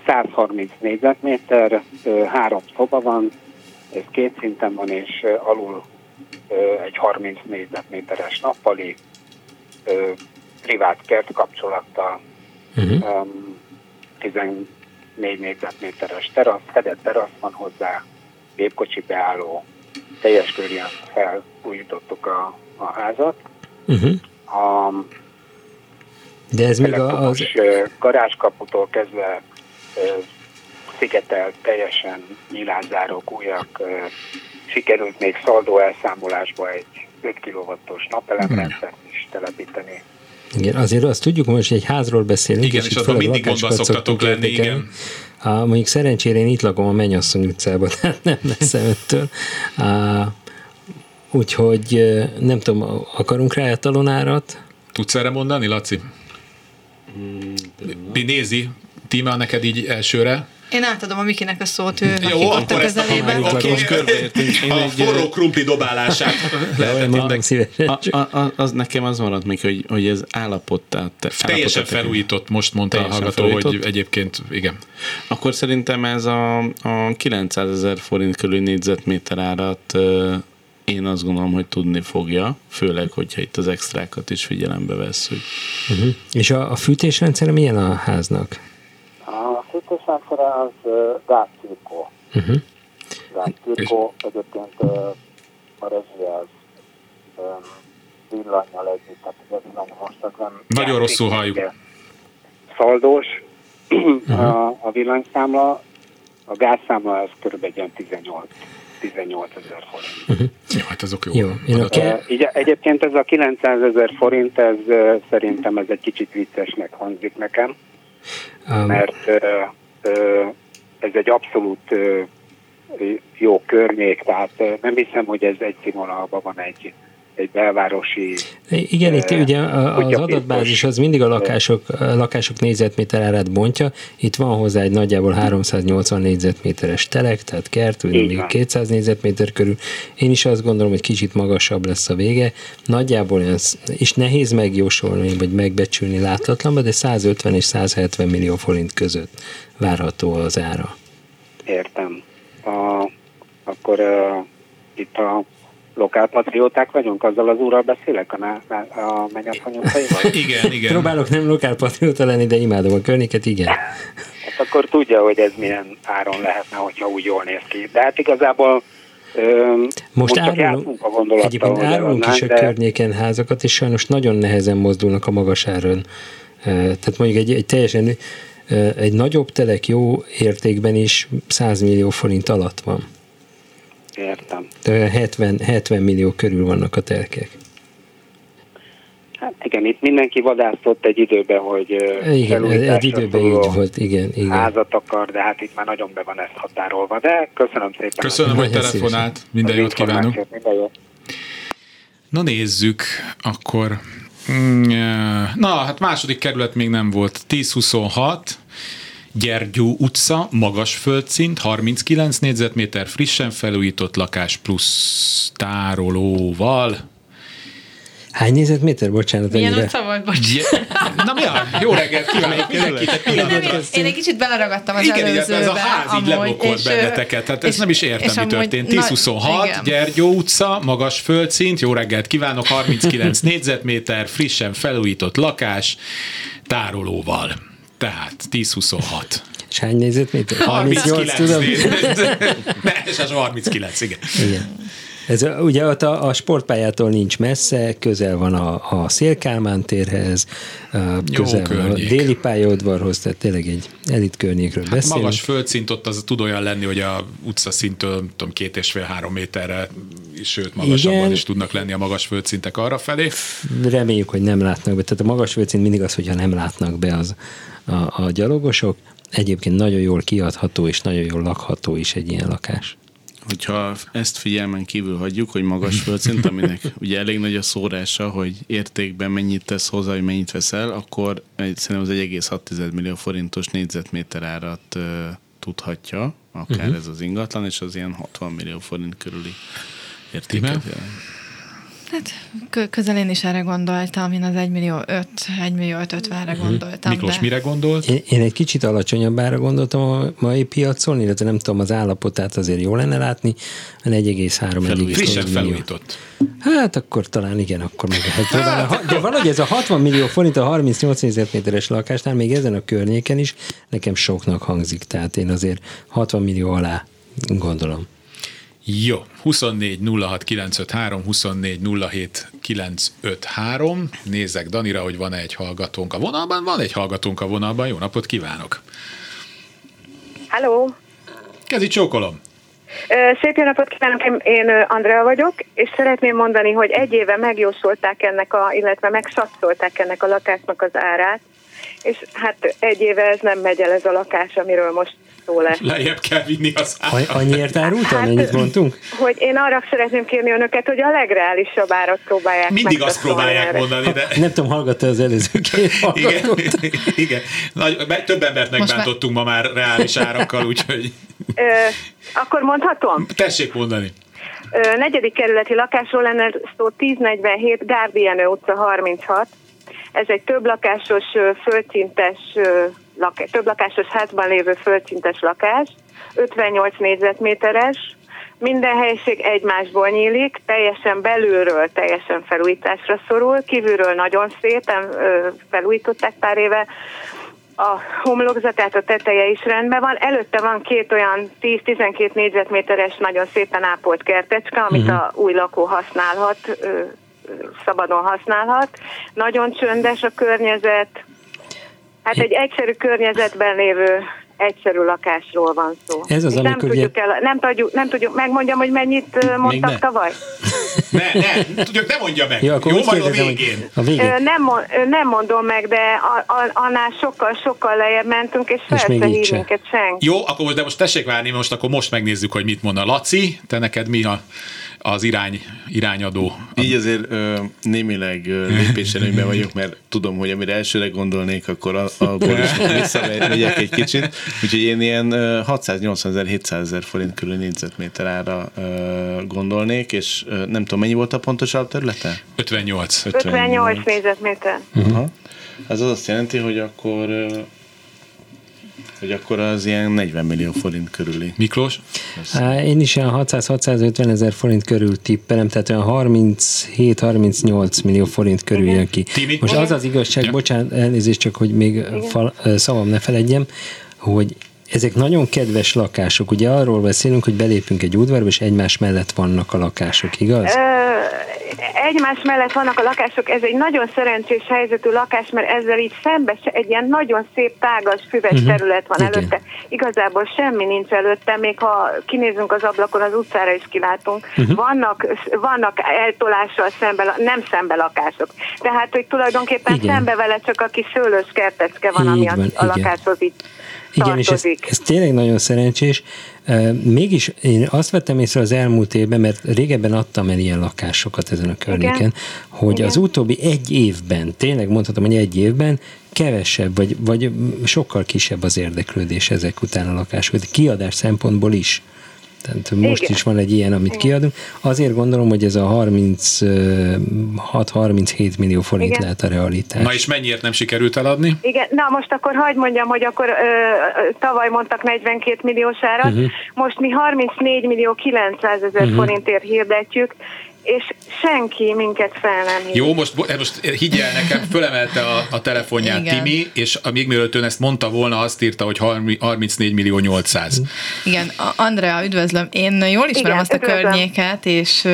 130 négyzetméter, három szoba van, ez két szinten van, és alul egy 30 négyzetméteres nappali, privát kert kapcsolattal, Uh-huh. um, 14 négyzetméteres terasz, fedett terasz van hozzá, gépkocsi beálló, teljes körülön felújítottuk a, a házat. Uh-huh. A De ez még a, az... garázskaputól kezdve ö, szigetelt, teljesen nyilázárók újak, sikerült még szaldó elszámolásba egy 5 kW-os napelemrendszert is telepíteni. Igen, azért azt tudjuk most, egy házról beszélünk. Igen, és abban főleg mindig gondban szoktatok lenni, igen. A, mondjuk szerencsére én itt lakom a Mennyasszony utcában, tehát nem lesz ettől. A, úgyhogy nem tudom, akarunk rá talonárat? Tudsz erre mondani, Laci? Nézi? Tíma neked így elsőre? Én átadom a Mikinek a szót, ő Jó, akkor ezt a körbeértünk. Én a egy, forró krumpli dobálását. A, a, a, az nekem az maradt még, hogy, hogy ez állapottá. Te, Teljesen felújított, most mondta Teljesen a hallgató, hogy felújított? egyébként igen. Akkor szerintem ez a, a 900 ezer forint körül négyzetméter árat én azt gondolom, hogy tudni fogja, főleg, hogyha itt az extrákat is figyelembe vesszük. Uh-huh. És a, a fűtésrendszer milyen a háznak? A fűtésrendszere az gázcirkó. Uh-huh. Gázcirkó egyébként ö, a rezsi az villanyjal együtt, tehát ez a villany most az nem... Nagyon rosszul halljuk. ugye. Szaldós a, a villanyszámla, a gázszámla az kb. ilyen 18 18 ezer forint. Jó, hát azok jó. Jó, én a adatok. ke- Uh, így, egyébként ez a 900 ezer forint, ez uh, szerintem ez egy kicsit viccesnek hangzik nekem, Um, mert uh, ez egy abszolút uh, jó környék, tehát nem hiszem, hogy ez egy színvonalban van egy, egy belvárosi Igen, itt Eh, ugye az adatbázis az mindig a lakások, a lakások négyzetméter árát bontja. Itt van hozzá egy nagyjából 380 négyzetméteres telek, tehát kert, Így még van. 200 négyzetméter körül. Én is azt gondolom, hogy kicsit magasabb lesz a vége. Nagyjából olyan, és nehéz megjósolni, vagy megbecsülni láthatatlanba, de 150 és 170 millió forint között várható az ára. Értem. A, akkor uh, itt a lokálpatrióták vagyunk, azzal az úrral beszélek a, a utcaival? Igen, igen. Próbálok nem lokálpatrióta lenni, de imádom a környéket, igen. Hát akkor tudja, hogy ez milyen áron lehetne, hogyha úgy jól néz ki. De hát igazából Most, most árulunk, a gondolattal, egyébként árulunk is a de környéken házakat, és sajnos nagyon nehezen mozdulnak a magas áron. Eh, Tehát mondjuk egy, egy teljesen egy nagyobb telek jó értékben is 100 millió forint alatt van. Értem. De olyan 70, 70 millió körül vannak a telkek. Hát igen, itt mindenki vadászott egy időben, hogy Igen, egy időben így volt, igen, igen. házat akar, de hát itt már nagyon be van ezt határolva. De köszönöm szépen. Köszönöm, hogy telefonált. Minden jót kívánok. Minden jót. Na nézzük, akkor... Mm, Na, hát második kerület még nem volt. 1026, Gyergyó utca, magas földszint, 39 négyzetméter, frissen felújított lakás plusz tárolóval. Hány nézetméter? Bocsánat, Milyen ennyire. utca volt, bocs. Je- Na mi a? Jó reggelt kívánok mindenkit, én, én egy kicsit beleragadtam az Igen, igen, előzőbe. ez a ház így amúgy, leblokolt és, benneteket, tehát ezt és- nem is értem, és mi amúgy történt. na- 1026, igen. Gyergyó utca, magas földszint, jó reggelt kívánok, 39 négyzetméter, frissen felújított lakás, tárolóval. Tehát 1026. És hány nézetméter? 38, 38, tudom. Ne, és az 39, igen. Igen. Ez ugye ott a, a sportpályától nincs messze, közel van a, a Szélkálmán térhez, közel van a déli pályaudvarhoz, tehát tényleg egy elit környékről beszélünk. Hát Magas földszint ott az tud olyan lenni, hogy a utca szintől tudom, két és fél három méterre, sőt magasabban Igen. is tudnak lenni a magas földszintek arra felé. Reméljük, hogy nem látnak be. Tehát a magas földszint mindig az, hogyha nem látnak be az a, a gyalogosok. Egyébként nagyon jól kiadható és nagyon jól lakható is egy ilyen lakás. hogyha ezt figyelmen kívül hagyjuk, hogy magas földszint, aminek ugye elég nagy a szórása, hogy értékben mennyit tesz hozzá, hogy mennyit veszel, akkor szerintem az 1,6 millió forintos négyzetméter árat uh, tudhatja, akár uh-huh. ez az ingatlan, és az ilyen 60 millió forint körüli értéket jelent. Hát közel én is erre gondoltam, én az 1 millió 5, 1 millió 5 50 re mhm. gondoltam. Miklós, de... mire gondolt? Én, én egy kicsit alacsonyabbára gondoltam a mai piacon, illetve nem tudom, az állapotát azért jó lenne látni, 4,3 Frissebb felújított. Hát akkor talán igen, akkor meg lehet próbálni. De valahogy ez a 60 millió forint a 38 négyzetméteres lakásnál még ezen a környéken is nekem soknak hangzik, tehát én azért 60 millió alá gondolom. Jó, 24 06 953, 24 07 953. Nézek Danira, hogy van-e egy hallgatónk a vonalban. Van egy hallgatónk a vonalban. Jó napot kívánok! Halló! Kezi csókolom! Szép jó napot kívánok, én Andrea vagyok, és szeretném mondani, hogy egy éve megjósolták ennek a, illetve megsatszolták ennek a lakásnak az árát, és hát egy éve ez nem megy el ez a lakás, amiről most szó lesz. Lejjebb kell vinni az árat. Annyiért árultam, hát, mennyit mondtunk? Hogy én arra szeretném kérni önöket, hogy a legreálisabb árat próbálják Mindig azt próbálják erre. mondani, de... Nem tudom, hallgatta az előző két Igen, igen. Nagy, több embert megbántottunk ma már reális árakkal, úgyhogy... Ö, akkor mondhatom? Tessék mondani. Ö, negyedik kerületi lakásról lenne szó 1047 Gárdienő utca 36. Ez egy több lakásos, földszintes lak- több lakásos házban lévő földszintes lakás, 58 négyzetméteres, minden helység egymásból nyílik, teljesen belülről teljesen felújításra szorul, kívülről nagyon szépen felújították pár éve, a homlokzatát, a teteje is rendben van. Előtte van két olyan 10-12 négyzetméteres, nagyon szépen ápolt kertecske, amit uh-huh. a új lakó használhat, szabadon használhat. Nagyon csöndes a környezet, Hát egy egyszerű környezetben lévő egyszerű lakásról van szó. Ez az, nem, tudjuk el, nem, tudjuk, nem tudjuk, megmondjam, hogy mennyit mondtak ne. tavaly? Ne, ne, tudjuk, ne mondja meg. Jó, akkor Jó majd a végén. A végén. Nem, nem mondom meg, de annál sokkal, sokkal lejjebb mentünk, és fel se minket senki. Jó, akkor most, de most tessék várni, most akkor most megnézzük, hogy mit mond a Laci. Te neked mi a az irány, irányadó. Így azért ö, némileg lépéselőnyben vagyok, mert tudom, hogy amire elsőre gondolnék, akkor abból is visszamegyek egy kicsit. Úgyhogy én ilyen 680 ezer, 700 ezer forint körül négyzetméter ára gondolnék, és nem tudom, mennyi volt a pontosabb területe? 58. 58, 58 négyzetméter. Uh-huh. Ez az azt jelenti, hogy akkor hogy akkor az ilyen 40 millió forint körüli. Miklós? Én is ilyen 600-650 ezer forint körül tippelem, tehát olyan 37-38 millió forint körül jön ki. Timi? Most az az igazság, ja. bocsánat, elnézést csak, hogy még fal, szavam ne feledjem, hogy ezek nagyon kedves lakások. Ugye arról beszélünk, hogy belépünk egy udvarba, és egymás mellett vannak a lakások, igaz? egymás mellett vannak a lakások, ez egy nagyon szerencsés helyzetű lakás, mert ezzel így szembe egy ilyen nagyon szép, tágas, füves uh-huh. terület van Igen. előtte. Igazából semmi nincs előtte, még ha kinézünk az ablakon, az utcára is kilátunk. Uh-huh. Vannak, vannak eltolással szembe, nem szembe lakások. Tehát, hogy tulajdonképpen Igen. szembe vele csak a kis szőlős kertecke van, így ami a, a lakáshoz itt igen, és ez, ez tényleg nagyon szerencsés. Mégis én azt vettem észre az elmúlt évben, mert régebben adtam el ilyen lakásokat ezen a környéken, Igen. hogy Igen. az utóbbi egy évben, tényleg mondhatom, hogy egy évben kevesebb, vagy, vagy sokkal kisebb az érdeklődés ezek után a lakások, kiadás szempontból is. Tehát most Igen. is van egy ilyen, amit Igen. kiadunk. Azért gondolom, hogy ez a 36-37 millió forint Igen. lehet a realitás. Na és mennyiért nem sikerült eladni? Igen, na most akkor hagyd mondjam, hogy akkor ö, tavaly mondtak 42 milliós árat, uh-huh. most mi 34 millió 900 ezer uh-huh. forintért hirdetjük, és senki minket fel nem hív. Jó, most, most higgyel nekem, fölemelte a, a telefonját Igen. Timi, és még mielőtt ön ezt mondta volna, azt írta, hogy 34 millió 800. Igen, Andrea, üdvözlöm. Én jól ismerem Igen, azt a üdvözlöm. környéket, és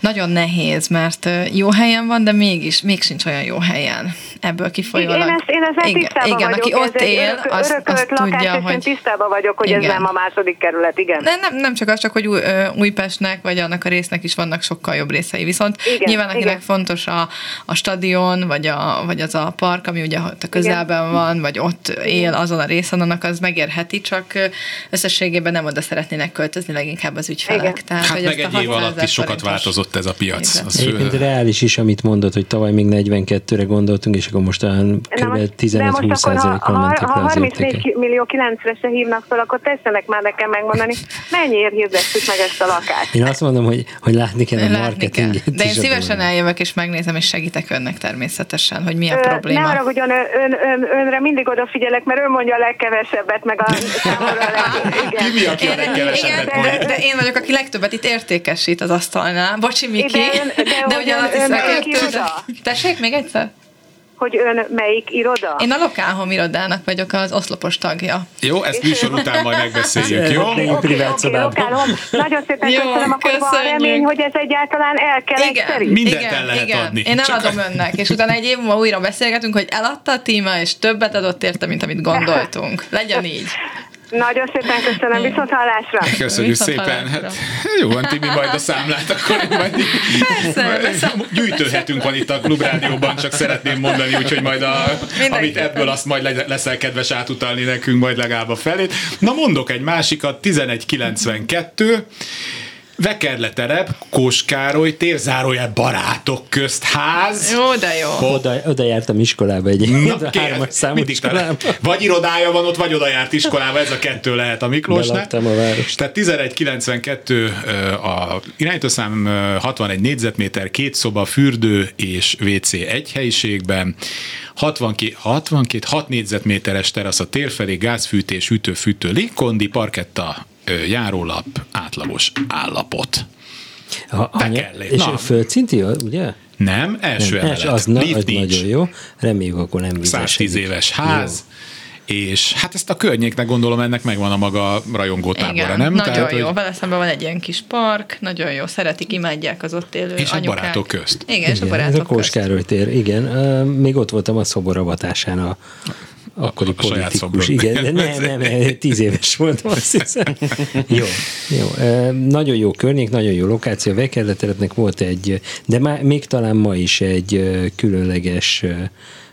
nagyon nehéz, mert jó helyen van, de mégis, még sincs olyan jó helyen. Ebből kifolyólag. Én, ezt, én ezzel igen, tisztában igen, vagyok. aki ott ez él, örök, az, örökölt az lakás, tudja, és én hogy... tisztában vagyok, hogy ez Igen. nem a második kerület, igen. De nem, nem csak az, csak hogy Új, Újpestnek, vagy annak a résznek is vannak sokkal jobb részei. Viszont Igen, nyilván akinek igen. fontos a, a stadion, vagy, a, vagy az a park, ami ugye ott a közelben van, vagy ott él azon a részen, annak az megérheti, csak összességében nem oda szeretnének költözni leginkább az ügyfelek. Igen. Tehát, Hát hogy meg egy év 600 alatt is sokat változott ez a piac. Igen. Egyébként reális is, amit mondod, hogy tavaly még 42-re gondoltunk, és akkor most olyan Na kb. most- de most 15-20 akkor, ha, százalékkal mentek le az 34 értékek. millió 9-re se hívnak fel, akkor tessenek már nekem megmondani, mennyiért hirdettük meg ezt a lakást. Én azt mondom, hogy, hogy látni kell a Látni kell. marketinget. De én szívesen eljövök és megnézem, és segítek önnek természetesen, hogy mi a Ö, probléma. Ne haragudjon, ön, ön, ön, önre mindig odafigyelek, mert ön mondja a legkevesebbet, meg a számomra a leg... Igen. Ki mi, aki a Én, legkevesebbet igen, de, de én vagyok, aki legtöbbet itt értékesít az asztalnál. Bocsi, Miki. De de de hogy hiszem, melyik hogy- iroda? Tessék, még egyszer? Hogy ön melyik iroda? Én a Lokálhom irodának vagyok az oszlopos tagja. Jó, ezt műsor után majd megbeszéljük, jó? Oké, szobában. lokálom. Nagyon szépen Jó, köszönöm, akkor van köszönjük. remény, hogy ez egyáltalán el kell Igen. Mindent igen, el lehet igen. adni. Én Csak- eladom önnek, és utána egy év múlva újra beszélgetünk, hogy eladta a tíma, és többet adott érte, mint amit gondoltunk. Legyen így. Nagyon szépen köszönöm, viszont hallásra. Köszönjük Viszont szépen. hallásra. Hát, jó van, Timi, majd a számlát, akkor majd Persze, persze. gyűjtőhetünk van itt a Klubrádióban, csak szeretném mondani, úgyhogy majd a, amit ebből azt majd le- leszel kedves átutalni nekünk majd legalább a felét. Na mondok egy másikat, 1192, Vekerle terep, Kóskároly tér, zárójel barátok közt ház. Jó, de jó. Oda, oda jártam iskolába egyébként, Na, kérlek, mindig iskolába. Vagy irodája van ott, vagy oda járt iskolába, ez a kettő lehet a Miklósnál. Belaktam a várost. Tehát 1192 ö, a irányítószám ö, 61 négyzetméter, két szoba, fürdő és WC egy helyiségben, 62, 62 6 négyzetméteres terasz a tér felé, gázfűtés, hűtő-fűtő, légkondi, parketta, járólap, átlagos állapot. A, anya, és Na. a földszinti, ugye? Nem, első Nem, emelet. az, na, az nagyon jó. Reméljük, akkor nem 110 éves ház, és hát ezt a környéknek gondolom ennek megvan a maga rajongó tábora, Igen, nem? nagyon Tehát, jó. hogy- Vele szemben van egy ilyen kis park, nagyon jó, szeretik, imádják az ott élő És a anyukák. barátok közt. Igen, és a Igen, ez a barátok közt. Kóskároly tér, igen. Ö, Még ott voltam a szoboravatásán a akkori a saját politikus. Igen, de nem, nem, nem, tíz éves voltam, azt hiszem. Jó, jó. Nagyon jó környék, nagyon jó lokáció. Vekerleteretnek volt egy, de már még talán ma is egy különleges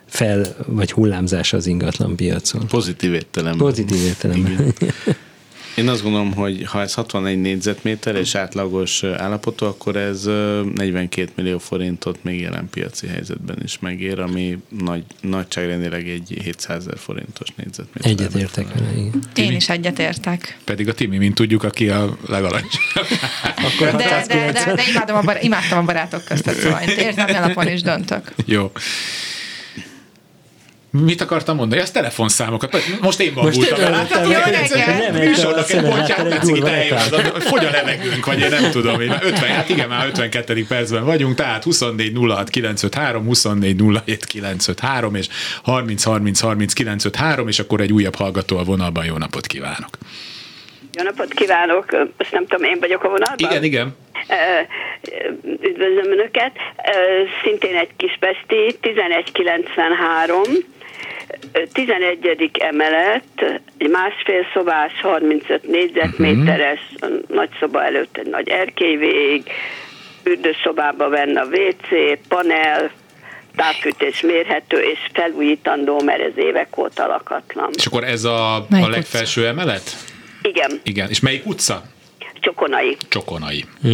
fel, vagy hullámzás az ingatlan piacon. Pozitív értelemben. Pozitív értelemben. Én azt gondolom, hogy ha ez 61 négyzetméter és átlagos állapotú, akkor ez ö, 42 millió forintot még jelen piaci helyzetben is megér, ami nagy, nagyságrendileg egy 700 ezer forintos négyzetméter. Egyetértek vele, igen. Én is egyetértek. Pedig a Timi, mint tudjuk, aki a legalacsonyabb. De, de, de, 690. de imádom a, bar- imádtam a barátok köztet, szóval én érzelmi alapon is döntök. Jó. Mit akartam mondani? Ez telefonszámokat. Most én bambultam el. Hát, el a műsornak egy egy tetszik, itt az fogy a levegőnk, vagy én nem tudom. Én már 50, hát igen, már 52. percben vagyunk, tehát 24 06 953, 24 07 953, és 30 30 30 953, és akkor egy újabb hallgató a vonalban. Jó napot kívánok! Jó napot kívánok! Ezt nem tudom, én vagyok a vonalban? Igen, igen. Üdvözlöm Önöket! Szintén egy kis pesti, 1193, ö, 11. emelet, egy másfél szobás, 35 négyzetméteres, a nagy szoba előtt egy nagy erkély végig, fürdőszobába benne a WC, panel, távfűtés mérhető és felújítandó, mert ez évek óta lakatlan. És akkor ez a, a legfelső emelet? Igen, Igen. És melyik utca? Csokonai. Csokonai. E-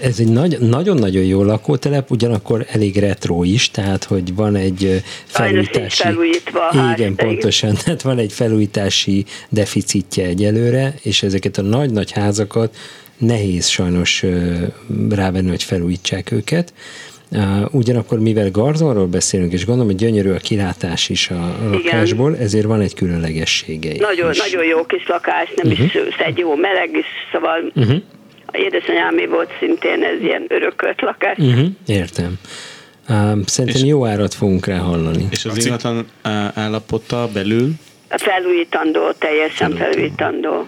Ez egy nagy, nagyon-nagyon jó lakótelep, ugyanakkor elég retro is, tehát hogy van egy felújítási... felújítva Igen, pontosan, tehát van egy felújítási deficitje egyelőre, és ezeket a nagy-nagy házakat nehéz sajnos rávenni, hogy felújítsák őket. Ugyanakkor, mivel Garzonról beszélünk, és gondolom, hogy gyönyörű a kilátás is a lakásból, ezért van egy különlegessége Nagyon, is. nagyon jó kis lakás, nem uh-huh. is egy jó meleg is, szóval uh-huh. A édesanyámé volt szintén ez ilyen örökölt lakás. Uh-huh. Uh-huh, értem. Szerintem És- jó árat fogunk rá hallani. És az ingatlan állapota belül Felújítandó, teljesen felújítandó.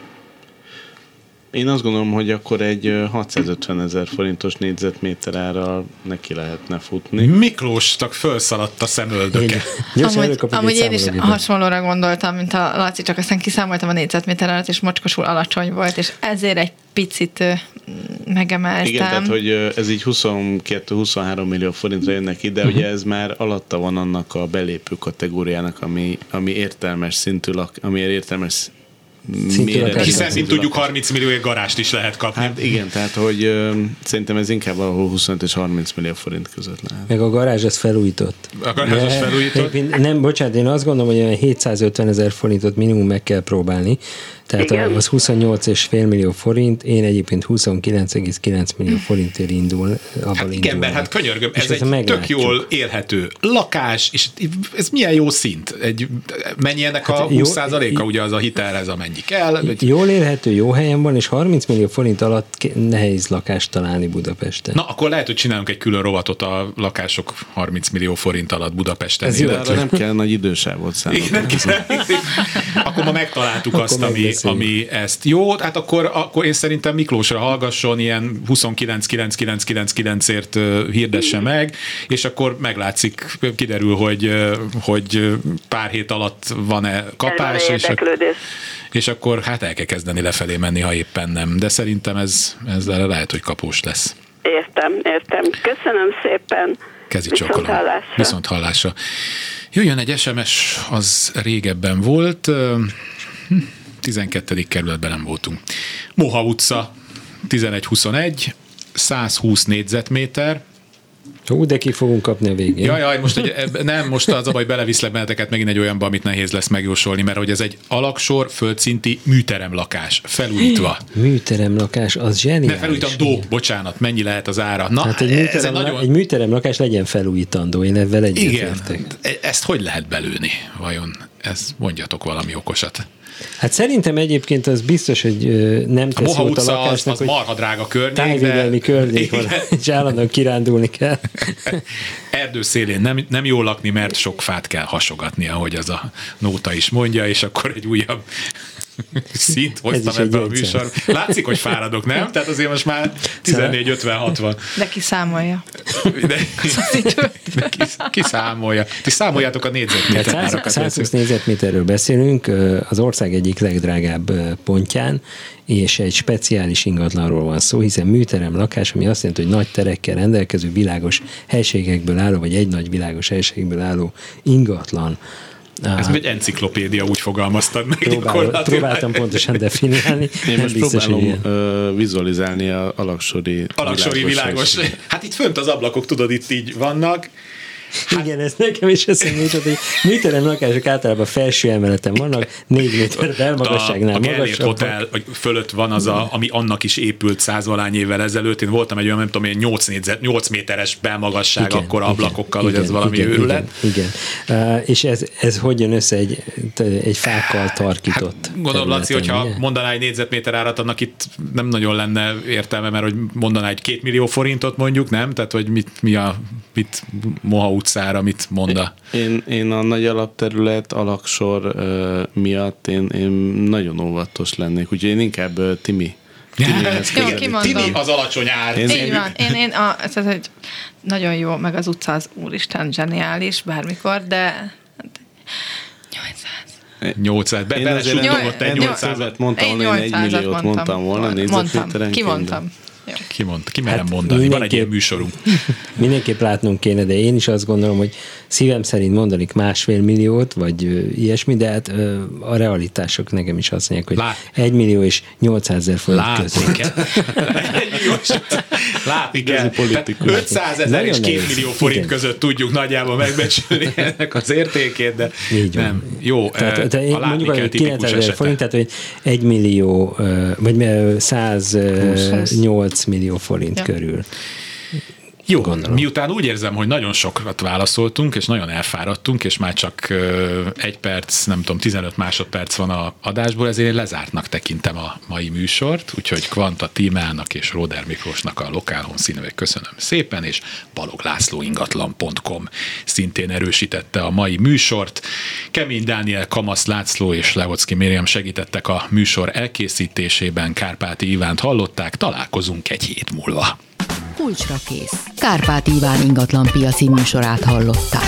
Én azt gondolom, hogy akkor egy 650 ezer forintos négyzetméter árral neki lehetne futni. Miklósnak felszaladt a szemöldöke. Amúgy, amúgy én is hasonlóra gondoltam, mint a Laci, csak aztán kiszámoltam a négyzetméter alatt, és mocskosul alacsony volt, és ezért egy picit megemeltem. Igen, tehát hogy ez így 22-23 millió forintra jön neki, de uh-huh. ugye ez már alatta van annak a belépő kategóriának, ami, ami értelmes szintű, lak, ami értelmes méret. Hiszen, mint tudjuk, 30 millió garást is lehet kapni. Hát igen, tehát hogy ö, szerintem ez inkább valahol 25 és 30 millió forint között lehet. Meg a garázs az felújított. A garázs az felújított? Nem, bocsánat, én azt gondolom, hogy olyan 750 ezer forintot minimum meg kell próbálni, tehát Igen. az 28,5 millió forint, én egyébként 29,9 millió forintért indul. Hát igen, mert hát könyörgöm, ez egy meglátjuk. tök jól élhető lakás, és ez milyen jó szint? Egy, mennyi ennek hát a 20%-a, ugye az a hitelhez, amennyi kell? Vagy... Jól élhető, jó helyen van, és 30 millió forint alatt nehéz lakást találni Budapesten. Na, akkor lehet, hogy csinálunk egy külön rovatot a lakások 30 millió forint alatt Budapesten. Ez jó, nem kell nagy idősávot számolni. akkor ma megtaláltuk akkor azt, ami, ami ezt jó, hát akkor, akkor én szerintem Miklósra hallgasson, ilyen 29.9999-ért hirdesse meg, és akkor meglátszik, kiderül, hogy, hogy pár hét alatt van-e kapás, és, és akkor hát el kell kezdeni lefelé menni, ha éppen nem. De szerintem ez, ez lehet, hogy kapós lesz. Értem, értem. Köszönöm szépen. Kezi Viszont hallásra. Viszont hallásra. Jöjjön egy SMS, az régebben volt. Hm 12. kerületben nem voltunk. Moha utca, 11-21, 120 négyzetméter, Hú, de ki fogunk kapni a végén. Jaj, jaj, most egy, nem, most az a baj, beleviszlek benneteket megint egy olyanba, amit nehéz lesz megjósolni, mert hogy ez egy alaksor, földszinti műteremlakás, felújítva. Műteremlakás, az zseniális. Ne felújítandó, bocsánat, mennyi lehet az ára? Na, hát egy, műterem, nagyon... egy műteremlakás legyen felújítandó, én ebben egyetértek. Igen, e- ezt hogy lehet belőni, vajon? Ez mondjatok valami okosat. Hát szerintem egyébként az biztos, hogy nem tesz a jót a lakásnak, az, az marha drága környék. Tájvédelmi környék van, és állandóan kirándulni kell. Erdő szélén nem, nem jó lakni, mert sok fát kell hasogatni, ahogy az a nóta is mondja, és akkor egy újabb szint hoztam ebbe a műsor. Látszik, hogy fáradok, nem? Tehát azért most már 14-50-60. De ki számolja. De, de ki, ki számolja. Ti számoljátok a négyzetméter 120 négyzetméterről beszélünk, az ország egyik legdrágább pontján, és egy speciális ingatlanról van szó, hiszen műterem lakás, ami azt jelenti, hogy nagy terekkel rendelkező világos helységekből álló, vagy egy nagy világos helységből álló ingatlan, ez egy enciklopédia, úgy fogalmaztad meg. Próbál, próbáltam pontosan definiálni. Én most próbálom uh, vizualizálni a alaksori, alaksori világos. világos. Hát itt fönt az ablakok, tudod, itt így vannak, Igen, ez nekem is eszembe jutott, hogy műterem lakások általában felső emeleten vannak, négy méter belmagasságnál a, a Gellért Hotel fölött van az, a, ami annak is épült százvalány évvel ezelőtt. Én voltam egy olyan, nem tudom én, 8, négyzet, 8 méteres belmagasság, igen, akkor ablakokkal, igen, hogy ez valami igen, őrület. Igen, igen. Uh, és ez, ez hogy jön össze egy, egy fákkal tarkított hát, Gondolom, Laci, hogyha ugye? mondaná egy négyzetméter árat, annak itt nem nagyon lenne értelme, mert hogy mondaná egy két millió forintot mondjuk, nem? Tehát, hogy mit, mi a, mit Moha utcára, mit monda? Én, én a nagy alapterület, alaksor uh, miatt én, én nagyon óvatos lennék, úgyhogy én inkább uh, Timi Jó, Timi az alacsony ár. Én, Így van. Én, én a, ez, ez egy nagyon jó, meg az utca az úristen zseniális bármikor, de 800. 800. Be, én azért egy 800-et mondtam én 1 milliót mondtam volna négyzetméterenként. Kimondtam. Ki, mond, ki merem hát mondani, van egy ilyen műsorunk. Mindenképp látnunk kéne, de én is azt gondolom, hogy szívem szerint mondanik másfél milliót, vagy ilyesmi, de hát a realitások nekem is azt mondják, hogy Lát. egy millió és 800 ezer forint között. Látni kell. 500 ezer és 2 millió forint Igen. között tudjuk nagyjából megbecsülni ennek az értékét, de Így van. nem. Jó, tehát, te én mondjuk, hogy 900 ezer forint, tehát hogy 1 millió, vagy 108 millió forint ja. körül. Jó, gondolom. miután úgy érzem, hogy nagyon sokat válaszoltunk, és nagyon elfáradtunk, és már csak egy perc, nem tudom, 15 másodperc van a adásból, ezért én lezártnak tekintem a mai műsort, úgyhogy Kvanta Tímának és Roder Miklósnak a lokál honszínűek köszönöm szépen, és Balog László ingatlan.com szintén erősítette a mai műsort. Kemény Dániel, Kamasz László és Levocki Miriam segítettek a műsor elkészítésében, Kárpáti Ivánt hallották, találkozunk egy hét múlva. Kulcsra kész. Kárpát Iván ingatlan piaci műsorát hallották.